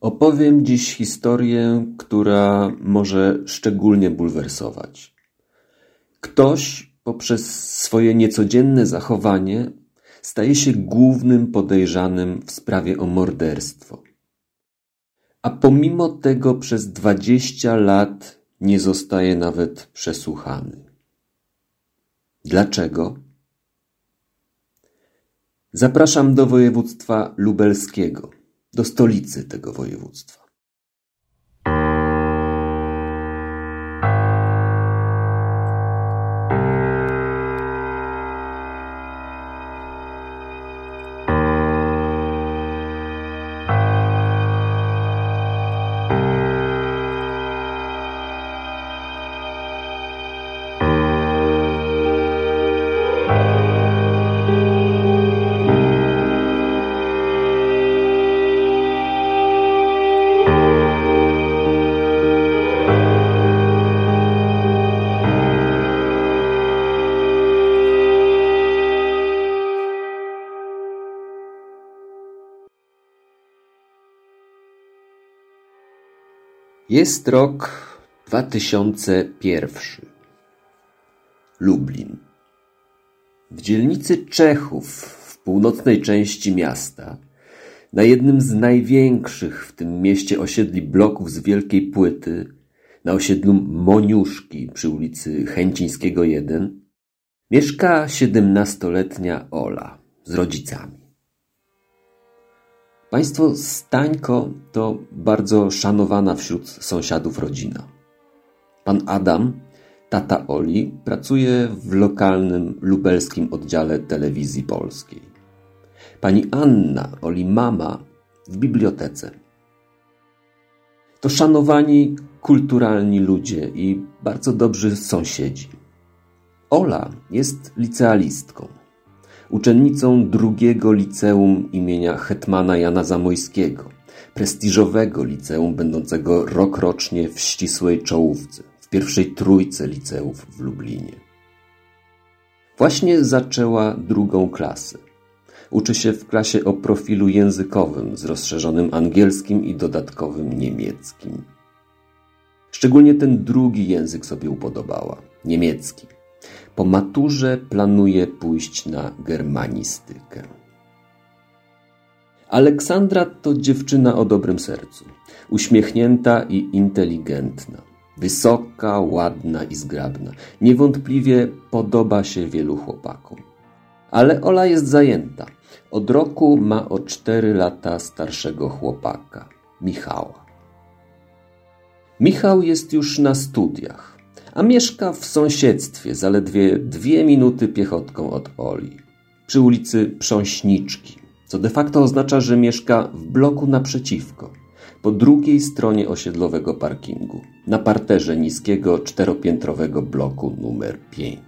Opowiem dziś historię, która może szczególnie bulwersować. Ktoś poprzez swoje niecodzienne zachowanie staje się głównym podejrzanym w sprawie o morderstwo. A pomimo tego przez dwadzieścia lat nie zostaje nawet przesłuchany. Dlaczego? Zapraszam do województwa lubelskiego, do stolicy tego województwa. Jest rok 2001. Lublin. W dzielnicy Czechów, w północnej części miasta, na jednym z największych w tym mieście osiedli bloków z wielkiej płyty, na osiedlu Moniuszki przy ulicy Chęcińskiego 1, mieszka siedemnastoletnia Ola z rodzicami. Państwo Stańko to bardzo szanowana wśród sąsiadów rodzina. Pan Adam, tata Oli, pracuje w lokalnym lubelskim oddziale telewizji polskiej. Pani Anna, Oli mama, w bibliotece. To szanowani, kulturalni ludzie i bardzo dobrzy sąsiedzi. Ola jest licealistką uczennicą drugiego liceum imienia hetmana Jana Zamojskiego, prestiżowego liceum będącego rokrocznie w ścisłej czołówce, w pierwszej trójce liceów w Lublinie. Właśnie zaczęła drugą klasę. Uczy się w klasie o profilu językowym z rozszerzonym angielskim i dodatkowym niemieckim. Szczególnie ten drugi język sobie upodobała niemiecki. Po maturze planuje pójść na germanistykę. Aleksandra to dziewczyna o dobrym sercu. Uśmiechnięta i inteligentna. Wysoka, ładna i zgrabna. Niewątpliwie podoba się wielu chłopakom. Ale Ola jest zajęta. Od roku ma o cztery lata starszego chłopaka, Michała. Michał jest już na studiach a mieszka w sąsiedztwie, zaledwie dwie minuty piechotką od Oli, przy ulicy Prząśniczki, co de facto oznacza, że mieszka w bloku naprzeciwko, po drugiej stronie osiedlowego parkingu, na parterze niskiego czteropiętrowego bloku numer 5.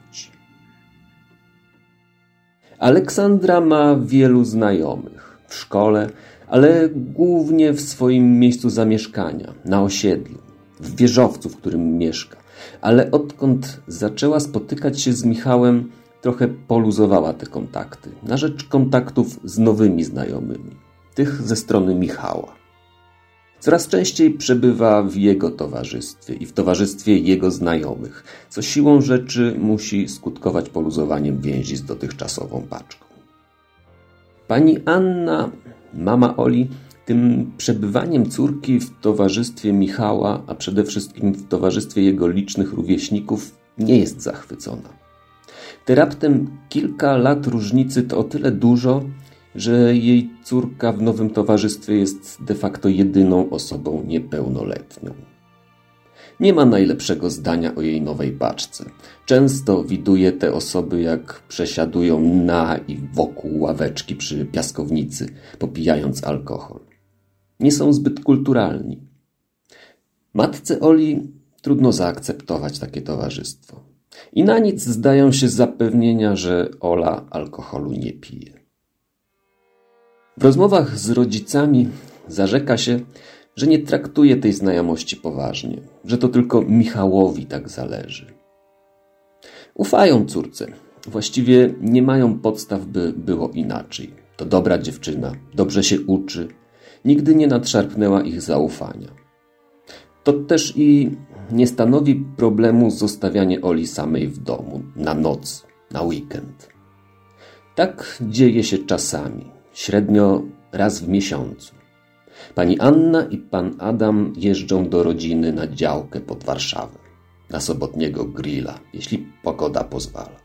Aleksandra ma wielu znajomych w szkole, ale głównie w swoim miejscu zamieszkania, na osiedlu, w wieżowcu, w którym mieszka ale odkąd zaczęła spotykać się z Michałem, trochę poluzowała te kontakty na rzecz kontaktów z nowymi znajomymi, tych ze strony Michała. Coraz częściej przebywa w jego towarzystwie i w towarzystwie jego znajomych, co siłą rzeczy musi skutkować poluzowaniem więzi z dotychczasową paczką. Pani Anna, mama Oli, tym przebywaniem córki w towarzystwie Michała, a przede wszystkim w towarzystwie jego licznych rówieśników, nie jest zachwycona. Te raptem kilka lat różnicy to o tyle dużo, że jej córka w nowym towarzystwie jest de facto jedyną osobą niepełnoletnią. Nie ma najlepszego zdania o jej nowej paczce. Często widuje te osoby, jak przesiadują na i wokół ławeczki przy piaskownicy, popijając alkohol nie są zbyt kulturalni. Matce Oli trudno zaakceptować takie towarzystwo. I na nic zdają się zapewnienia, że Ola alkoholu nie pije. W rozmowach z rodzicami zarzeka się, że nie traktuje tej znajomości poważnie, że to tylko Michałowi tak zależy. Ufają córce. Właściwie nie mają podstaw, by było inaczej. To dobra dziewczyna, dobrze się uczy, Nigdy nie nadszarpnęła ich zaufania. To też i nie stanowi problemu zostawianie Oli samej w domu, na noc, na weekend. Tak dzieje się czasami, średnio raz w miesiącu. Pani Anna i pan Adam jeżdżą do rodziny na działkę pod Warszawę, na sobotniego grilla, jeśli pogoda pozwala.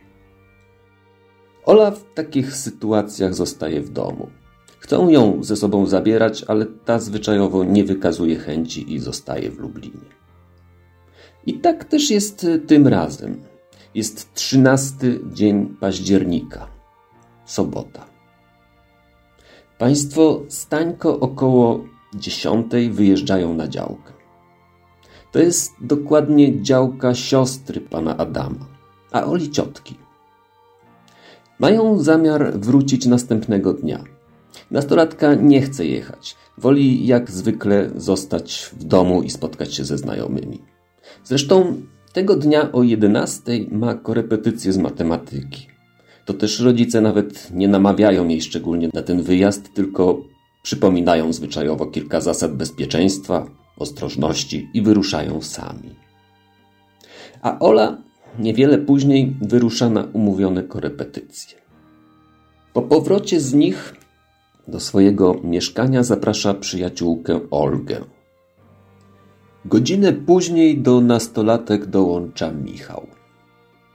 Ola w takich sytuacjach zostaje w domu. Chcą ją ze sobą zabierać, ale ta zwyczajowo nie wykazuje chęci i zostaje w Lublinie. I tak też jest tym razem. Jest trzynasty dzień października. Sobota. Państwo Stańko około dziesiątej wyjeżdżają na działkę. To jest dokładnie działka siostry pana Adama, a Oli ciotki. Mają zamiar wrócić następnego dnia. Nastolatka nie chce jechać. Woli jak zwykle zostać w domu i spotkać się ze znajomymi. Zresztą tego dnia o 11 ma korepetycję z matematyki. To też rodzice nawet nie namawiają jej szczególnie na ten wyjazd, tylko przypominają zwyczajowo kilka zasad bezpieczeństwa, ostrożności i wyruszają sami. A Ola niewiele później wyrusza na umówione korepetycje. Po powrocie z nich do swojego mieszkania zaprasza przyjaciółkę Olgę. Godzinę później do nastolatek dołącza Michał.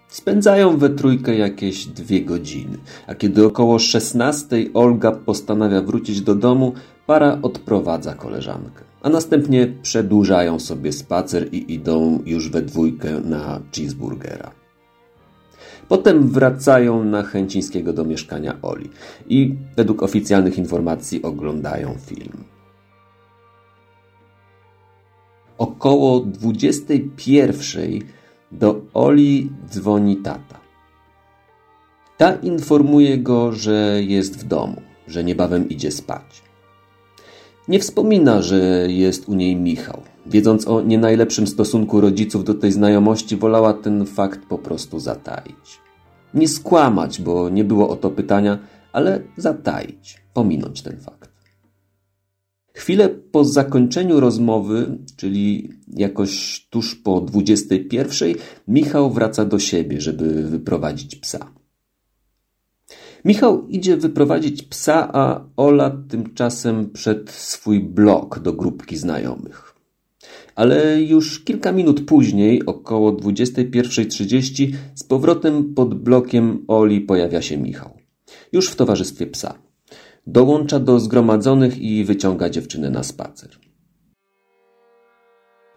Spędzają we trójkę jakieś dwie godziny, a kiedy około szesnastej Olga postanawia wrócić do domu, para odprowadza koleżankę. A następnie przedłużają sobie spacer i idą już we dwójkę na cheeseburgera. Potem wracają na Chęcińskiego do mieszkania Oli i według oficjalnych informacji oglądają film. Około 21 do Oli dzwoni tata. Ta informuje go, że jest w domu, że niebawem idzie spać. Nie wspomina, że jest u niej Michał. Wiedząc o nie najlepszym stosunku rodziców do tej znajomości, wolała ten fakt po prostu zataić. Nie skłamać, bo nie było o to pytania, ale zataić, pominąć ten fakt. Chwilę po zakończeniu rozmowy, czyli jakoś tuż po 21, Michał wraca do siebie, żeby wyprowadzić psa. Michał idzie wyprowadzić psa, a Ola tymczasem przed swój blok do grupki znajomych. Ale już kilka minut później, około 21.30, z powrotem pod blokiem Oli pojawia się Michał. Już w towarzystwie psa. Dołącza do zgromadzonych i wyciąga dziewczynę na spacer.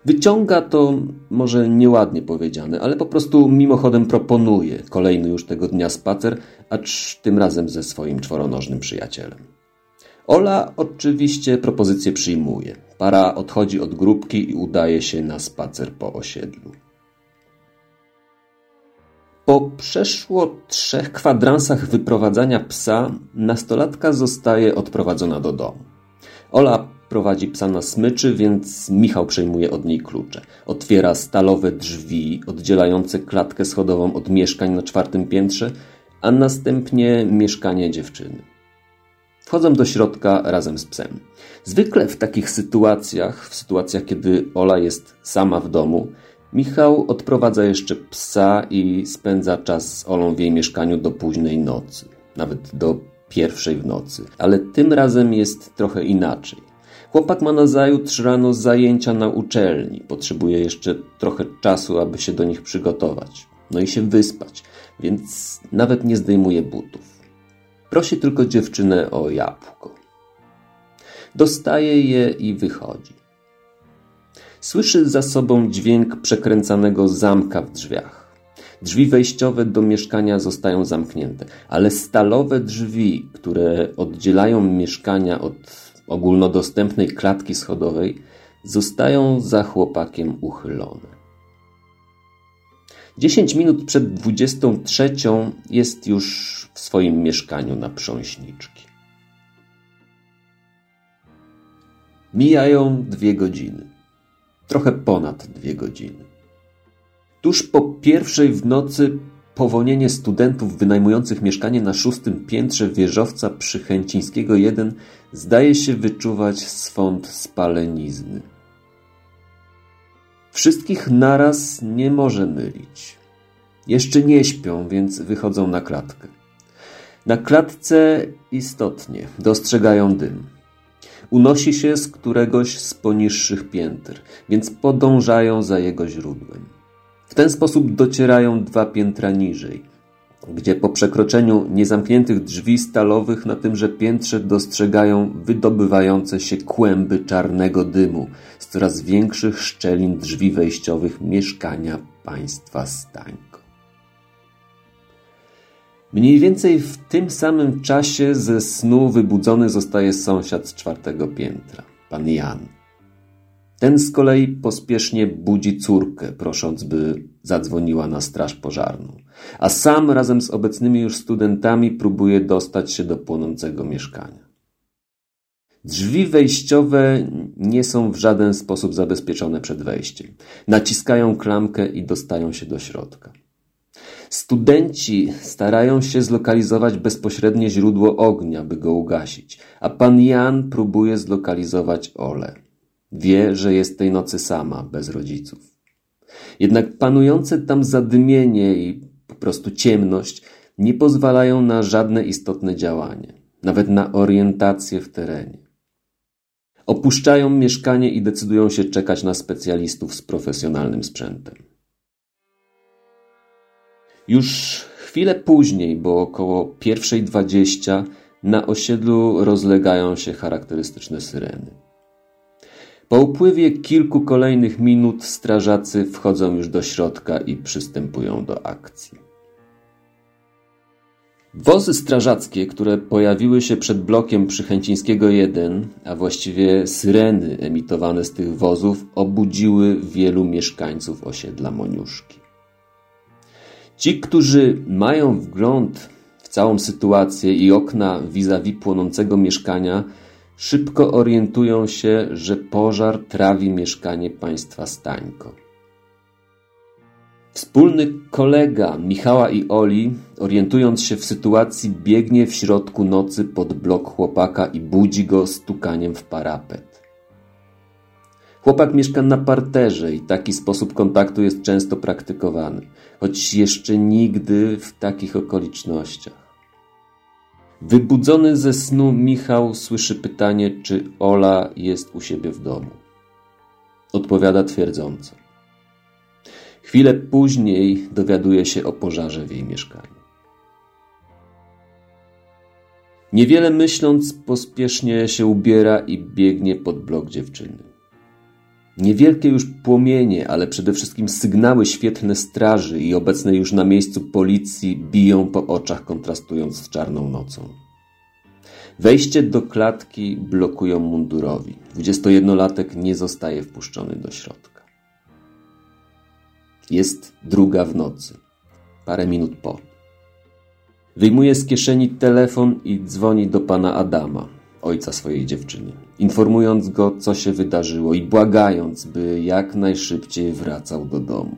Wyciąga to może nieładnie powiedziane, ale po prostu mimochodem proponuje kolejny już tego dnia spacer, acz tym razem ze swoim czworonożnym przyjacielem. Ola oczywiście propozycję przyjmuje. Para odchodzi od grupki i udaje się na spacer po osiedlu. Po przeszło trzech kwadransach wyprowadzania psa, nastolatka zostaje odprowadzona do domu. Ola prowadzi psa na smyczy, więc Michał przejmuje od niej klucze. Otwiera stalowe drzwi oddzielające klatkę schodową od mieszkań na czwartym piętrze, a następnie mieszkanie dziewczyny. Wchodzą do środka razem z psem. Zwykle w takich sytuacjach, w sytuacjach kiedy Ola jest sama w domu, Michał odprowadza jeszcze psa i spędza czas z Olą w jej mieszkaniu do późnej nocy, nawet do pierwszej w nocy. Ale tym razem jest trochę inaczej. Chłopak ma na zajutrz rano zajęcia na uczelni. Potrzebuje jeszcze trochę czasu, aby się do nich przygotować. No i się wyspać, więc nawet nie zdejmuje butów. Prosi tylko dziewczynę o jabłko. Dostaje je i wychodzi. Słyszy za sobą dźwięk przekręcanego zamka w drzwiach. Drzwi wejściowe do mieszkania zostają zamknięte, ale stalowe drzwi, które oddzielają mieszkania od ogólnodostępnej klatki schodowej, zostają za chłopakiem uchylone. Dziesięć minut przed dwudziestą trzecią jest już w swoim mieszkaniu na prząśniczki. Mijają dwie godziny. Trochę ponad dwie godziny. Tuż po pierwszej w nocy powonienie studentów wynajmujących mieszkanie na szóstym piętrze wieżowca przy Chęcińskiego 1 zdaje się wyczuwać swąd spalenizny. Wszystkich naraz nie może mylić. Jeszcze nie śpią, więc wychodzą na klatkę. Na klatce istotnie dostrzegają dym. Unosi się z któregoś z poniższych pięter, więc podążają za jego źródłem. W ten sposób docierają dwa piętra niżej, gdzie po przekroczeniu niezamkniętych drzwi stalowych na tymże piętrze dostrzegają wydobywające się kłęby czarnego dymu z coraz większych szczelin drzwi wejściowych mieszkania państwa Stańko. Mniej więcej w tym samym czasie ze snu wybudzony zostaje sąsiad z czwartego piętra, pan Jan. Ten z kolei pospiesznie budzi córkę, prosząc, by zadzwoniła na straż pożarną, a sam razem z obecnymi już studentami próbuje dostać się do płonącego mieszkania. Drzwi wejściowe nie są w żaden sposób zabezpieczone przed wejściem. Naciskają klamkę i dostają się do środka. Studenci starają się zlokalizować bezpośrednie źródło ognia, by go ugasić, a pan Jan próbuje zlokalizować Ole. Wie, że jest tej nocy sama, bez rodziców. Jednak panujące tam zadymienie i po prostu ciemność nie pozwalają na żadne istotne działanie, nawet na orientację w terenie. Opuszczają mieszkanie i decydują się czekać na specjalistów z profesjonalnym sprzętem. Już chwilę później, bo około pierwszej dwadzieścia, na osiedlu rozlegają się charakterystyczne syreny. Po upływie kilku kolejnych minut strażacy wchodzą już do środka i przystępują do akcji. Wozy strażackie, które pojawiły się przed blokiem Przychęcińskiego 1, a właściwie syreny emitowane z tych wozów, obudziły wielu mieszkańców osiedla Moniuszki. Ci, którzy mają wgląd w całą sytuację i okna vis-a-vis płonącego mieszkania, szybko orientują się, że pożar trawi mieszkanie państwa Stańko. Wspólny kolega Michała i Oli, orientując się w sytuacji, biegnie w środku nocy pod blok chłopaka i budzi go stukaniem w parapet. Chłopak mieszka na parterze i taki sposób kontaktu jest często praktykowany, choć jeszcze nigdy w takich okolicznościach. Wybudzony ze snu Michał słyszy pytanie, czy Ola jest u siebie w domu. Odpowiada twierdząco. Chwilę później dowiaduje się o pożarze w jej mieszkaniu. Niewiele myśląc, pospiesznie się ubiera i biegnie pod blok dziewczyny. Niewielkie już płomienie, ale przede wszystkim sygnały świetlne straży i obecne już na miejscu policji biją po oczach, kontrastując z czarną nocą. Wejście do klatki blokują mundurowi. 21-latek nie zostaje wpuszczony do środka. Jest druga w nocy. Parę minut po. Wyjmuje z kieszeni telefon i dzwoni do pana Adama, ojca swojej dziewczyny, informując go, co się wydarzyło i błagając, by jak najszybciej wracał do domu.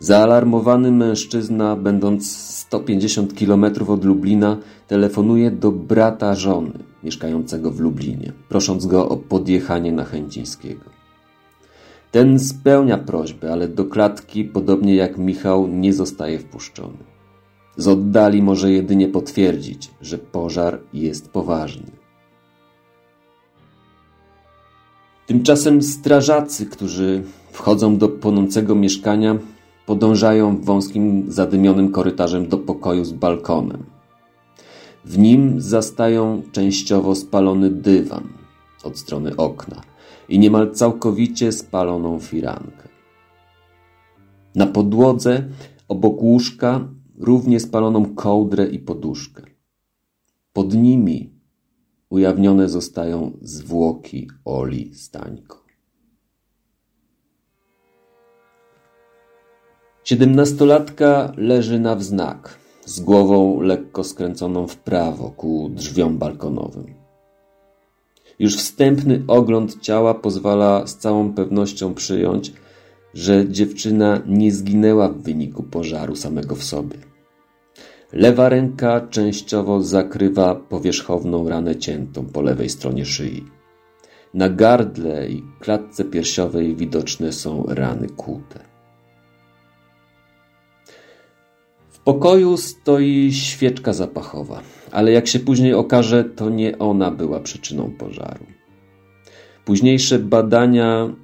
Zaalarmowany mężczyzna, będąc 150 km od Lublina, telefonuje do brata żony, mieszkającego w Lublinie, prosząc go o podjechanie na Chęcińskiego. Ten spełnia prośbę, ale do klatki, podobnie jak Michał, nie zostaje wpuszczony. Z oddali może jedynie potwierdzić, że pożar jest poważny. Tymczasem strażacy, którzy wchodzą do płonącego mieszkania, podążają wąskim, zadymionym korytarzem do pokoju z balkonem. W nim zastają częściowo spalony dywan od strony okna i niemal całkowicie spaloną firankę. Na podłodze obok łóżka równie spaloną kołdrę i poduszkę. Pod nimi ujawnione zostają zwłoki Oli Stańko. Siedemnastolatka leży na wznak, z głową lekko skręconą w prawo ku drzwiom balkonowym. Już wstępny ogląd ciała pozwala z całą pewnością przyjąć, że dziewczyna nie zginęła w wyniku pożaru samego w sobie. Lewa ręka częściowo zakrywa powierzchowną ranę ciętą po lewej stronie szyi. Na gardle i klatce piersiowej widoczne są rany kłute. W pokoju stoi świeczka zapachowa, ale jak się później okaże, to nie ona była przyczyną pożaru. Późniejsze badania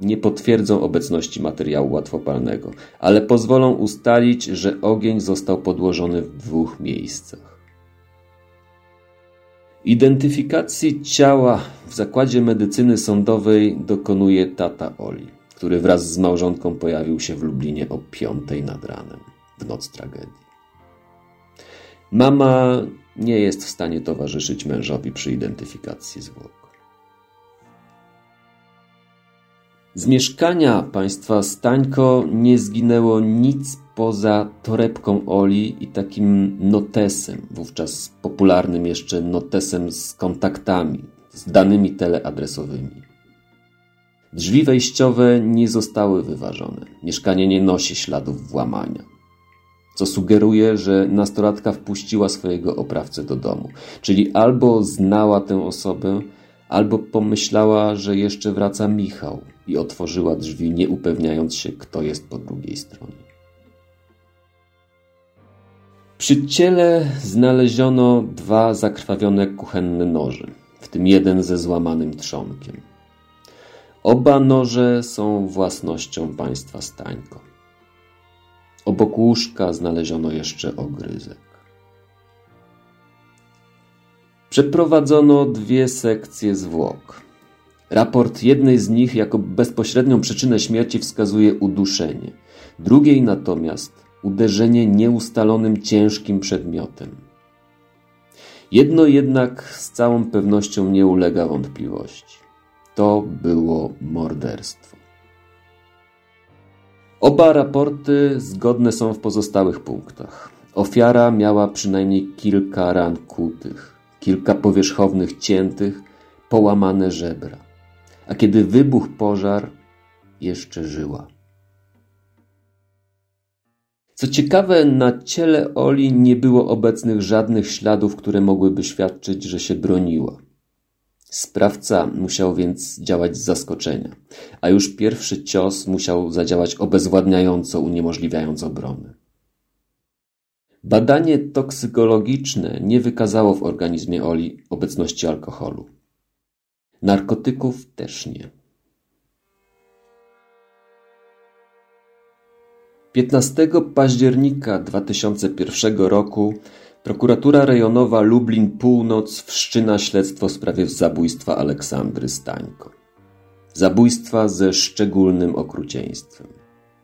nie potwierdzą obecności materiału łatwopalnego, ale pozwolą ustalić, że ogień został podłożony w dwóch miejscach. Identyfikacji ciała w zakładzie medycyny sądowej dokonuje tata Oli, który wraz z małżonką pojawił się w Lublinie o piątej nad ranem, w noc tragedii. Mama nie jest w stanie towarzyszyć mężowi przy identyfikacji zwłok. Z mieszkania państwa Stańko nie zginęło nic poza torebką Oli i takim notesem, wówczas popularnym jeszcze notesem z kontaktami, z danymi teleadresowymi. Drzwi wejściowe nie zostały wyważone. Mieszkanie nie nosi śladów włamania. Co sugeruje, że nastolatka wpuściła swojego oprawcę do domu, czyli albo znała tę osobę, albo pomyślała, że jeszcze wraca Michał i otworzyła drzwi, nie upewniając się, kto jest po drugiej stronie. Przy ciele znaleziono dwa zakrwawione kuchenne noże, w tym jeden ze złamanym trzonkiem. Oba noże są własnością państwa Stańko. Obok łóżka znaleziono jeszcze ogryzek. Przeprowadzono dwie sekcje zwłok. Raport jednej z nich jako bezpośrednią przyczynę śmierci wskazuje uduszenie, drugiej natomiast uderzenie nieustalonym ciężkim przedmiotem. Jedno jednak z całą pewnością nie ulega wątpliwości. To było morderstwo. Oba raporty zgodne są w pozostałych punktach. Ofiara miała przynajmniej kilka ran kutych, kilka powierzchownych ciętych, połamane żebra a kiedy wybuchł pożar, jeszcze żyła. Co ciekawe, na ciele Oli nie było obecnych żadnych śladów, które mogłyby świadczyć, że się broniła. Sprawca musiał więc działać z zaskoczenia, a już pierwszy cios musiał zadziałać obezwładniająco, uniemożliwiając obronę. Badanie toksykologiczne nie wykazało w organizmie Oli obecności alkoholu. Narkotyków też nie. 15 października 2001 roku prokuratura rejonowa Lublin Północ wszczyna śledztwo w sprawie zabójstwa Aleksandry Stańko. Zabójstwa ze szczególnym okrucieństwem,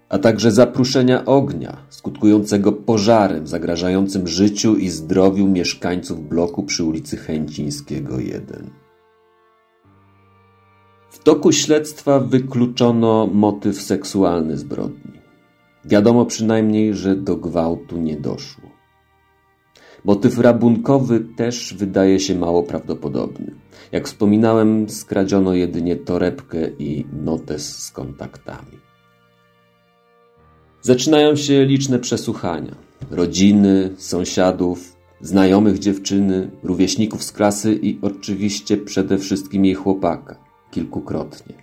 a także zapruszenia ognia skutkującego pożarem zagrażającym życiu i zdrowiu mieszkańców bloku przy ulicy Chęcińskiego 1. W toku śledztwa wykluczono motyw seksualny zbrodni. Wiadomo przynajmniej, że do gwałtu nie doszło. Motyw rabunkowy też wydaje się mało prawdopodobny. Jak wspominałem, skradziono jedynie torebkę i notes z kontaktami. Zaczynają się liczne przesłuchania. Rodziny, sąsiadów, znajomych dziewczyny, rówieśników z klasy i oczywiście przede wszystkim jej chłopaka kilkukrotnie.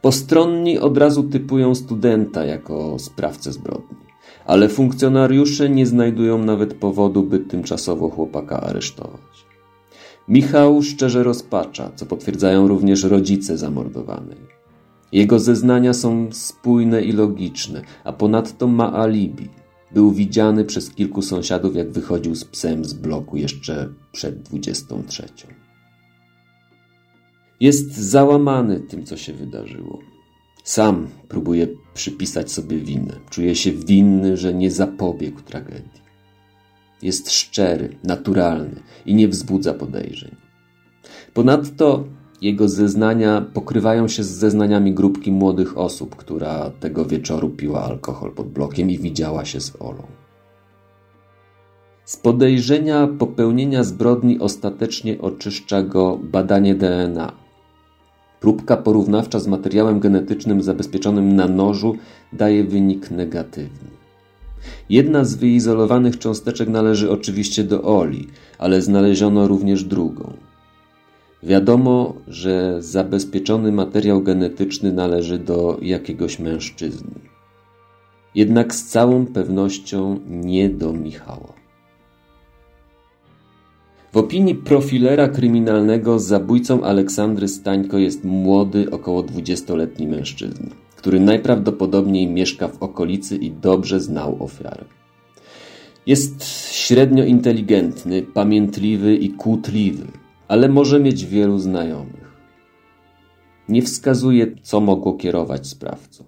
Postronni od razu typują studenta jako sprawcę zbrodni, ale funkcjonariusze nie znajdują nawet powodu, by tymczasowo chłopaka aresztować. Michał szczerze rozpacza, co potwierdzają również rodzice zamordowanej. Jego zeznania są spójne i logiczne, a ponadto ma alibi. Był widziany przez kilku sąsiadów, jak wychodził z psem z bloku jeszcze przed 23. Jest załamany tym, co się wydarzyło. Sam próbuje przypisać sobie winę. Czuje się winny, że nie zapobiegł tragedii. Jest szczery, naturalny i nie wzbudza podejrzeń. Ponadto jego zeznania pokrywają się z zeznaniami grupki młodych osób, która tego wieczoru piła alkohol pod blokiem i widziała się z Olą. Z podejrzenia popełnienia zbrodni ostatecznie oczyszcza go badanie DNA, Próbka porównawcza z materiałem genetycznym zabezpieczonym na nożu daje wynik negatywny. Jedna z wyizolowanych cząsteczek należy oczywiście do Oli, ale znaleziono również drugą. Wiadomo, że zabezpieczony materiał genetyczny należy do jakiegoś mężczyzny. Jednak z całą pewnością nie do Michała. W opinii profilera kryminalnego zabójcą Aleksandry Stańko jest młody, około 20-letni mężczyzna, który najprawdopodobniej mieszka w okolicy i dobrze znał ofiarę. Jest średnio inteligentny, pamiętliwy i kłótliwy, ale może mieć wielu znajomych. Nie wskazuje, co mogło kierować sprawcą.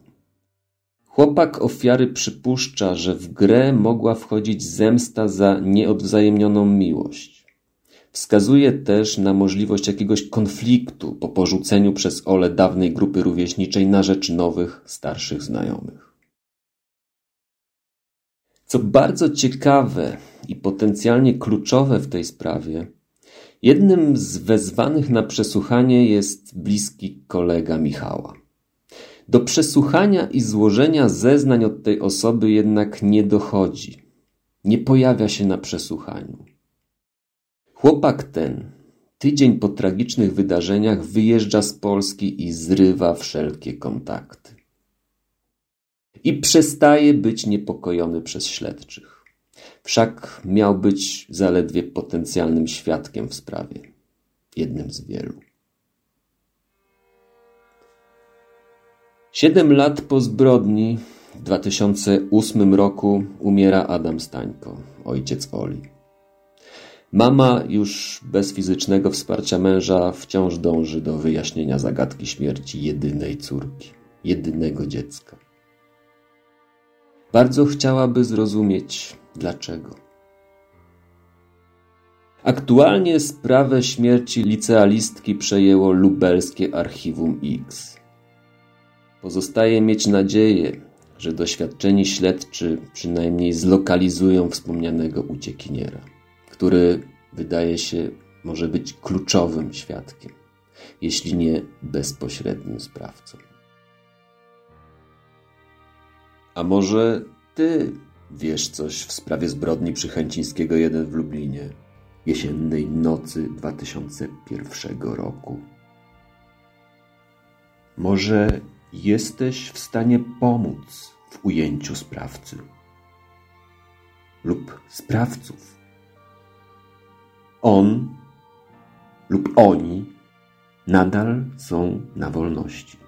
Chłopak ofiary przypuszcza, że w grę mogła wchodzić zemsta za nieodwzajemnioną miłość. Wskazuje też na możliwość jakiegoś konfliktu po porzuceniu przez Ole dawnej grupy rówieśniczej na rzecz nowych, starszych znajomych. Co bardzo ciekawe i potencjalnie kluczowe w tej sprawie, jednym z wezwanych na przesłuchanie jest bliski kolega Michała. Do przesłuchania i złożenia zeznań od tej osoby jednak nie dochodzi. Nie pojawia się na przesłuchaniu. Chłopak ten, tydzień po tragicznych wydarzeniach, wyjeżdża z Polski i zrywa wszelkie kontakty. I przestaje być niepokojony przez śledczych. Wszak miał być zaledwie potencjalnym świadkiem w sprawie, jednym z wielu. Siedem lat po zbrodni w 2008 roku umiera Adam Stańko, ojciec Oli. Mama już bez fizycznego wsparcia męża wciąż dąży do wyjaśnienia zagadki śmierci jedynej córki, jedynego dziecka. Bardzo chciałaby zrozumieć dlaczego. Aktualnie sprawę śmierci licealistki przejęło lubelskie Archiwum X. Pozostaje mieć nadzieję, że doświadczeni śledczy przynajmniej zlokalizują wspomnianego uciekiniera który wydaje się może być kluczowym świadkiem, jeśli nie bezpośrednim sprawcą. A może ty wiesz coś w sprawie zbrodni przy Chęcińskiego 1 w Lublinie jesiennej nocy 2001 roku? Może jesteś w stanie pomóc w ujęciu sprawcy lub sprawców? On lub oni nadal są na wolności.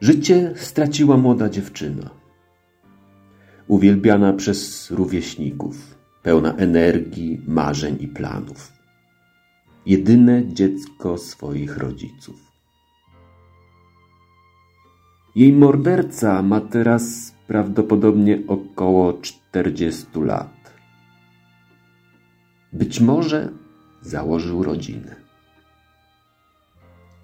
Życie straciła młoda dziewczyna, uwielbiana przez rówieśników, pełna energii, marzeń i planów. Jedyne dziecko swoich rodziców. Jej morderca ma teraz prawdopodobnie około 40 lat. Być może założył rodzinę.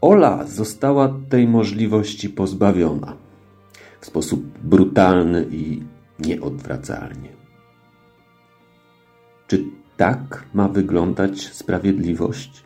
Ola została tej możliwości pozbawiona w sposób brutalny i nieodwracalnie. Czy tak ma wyglądać sprawiedliwość?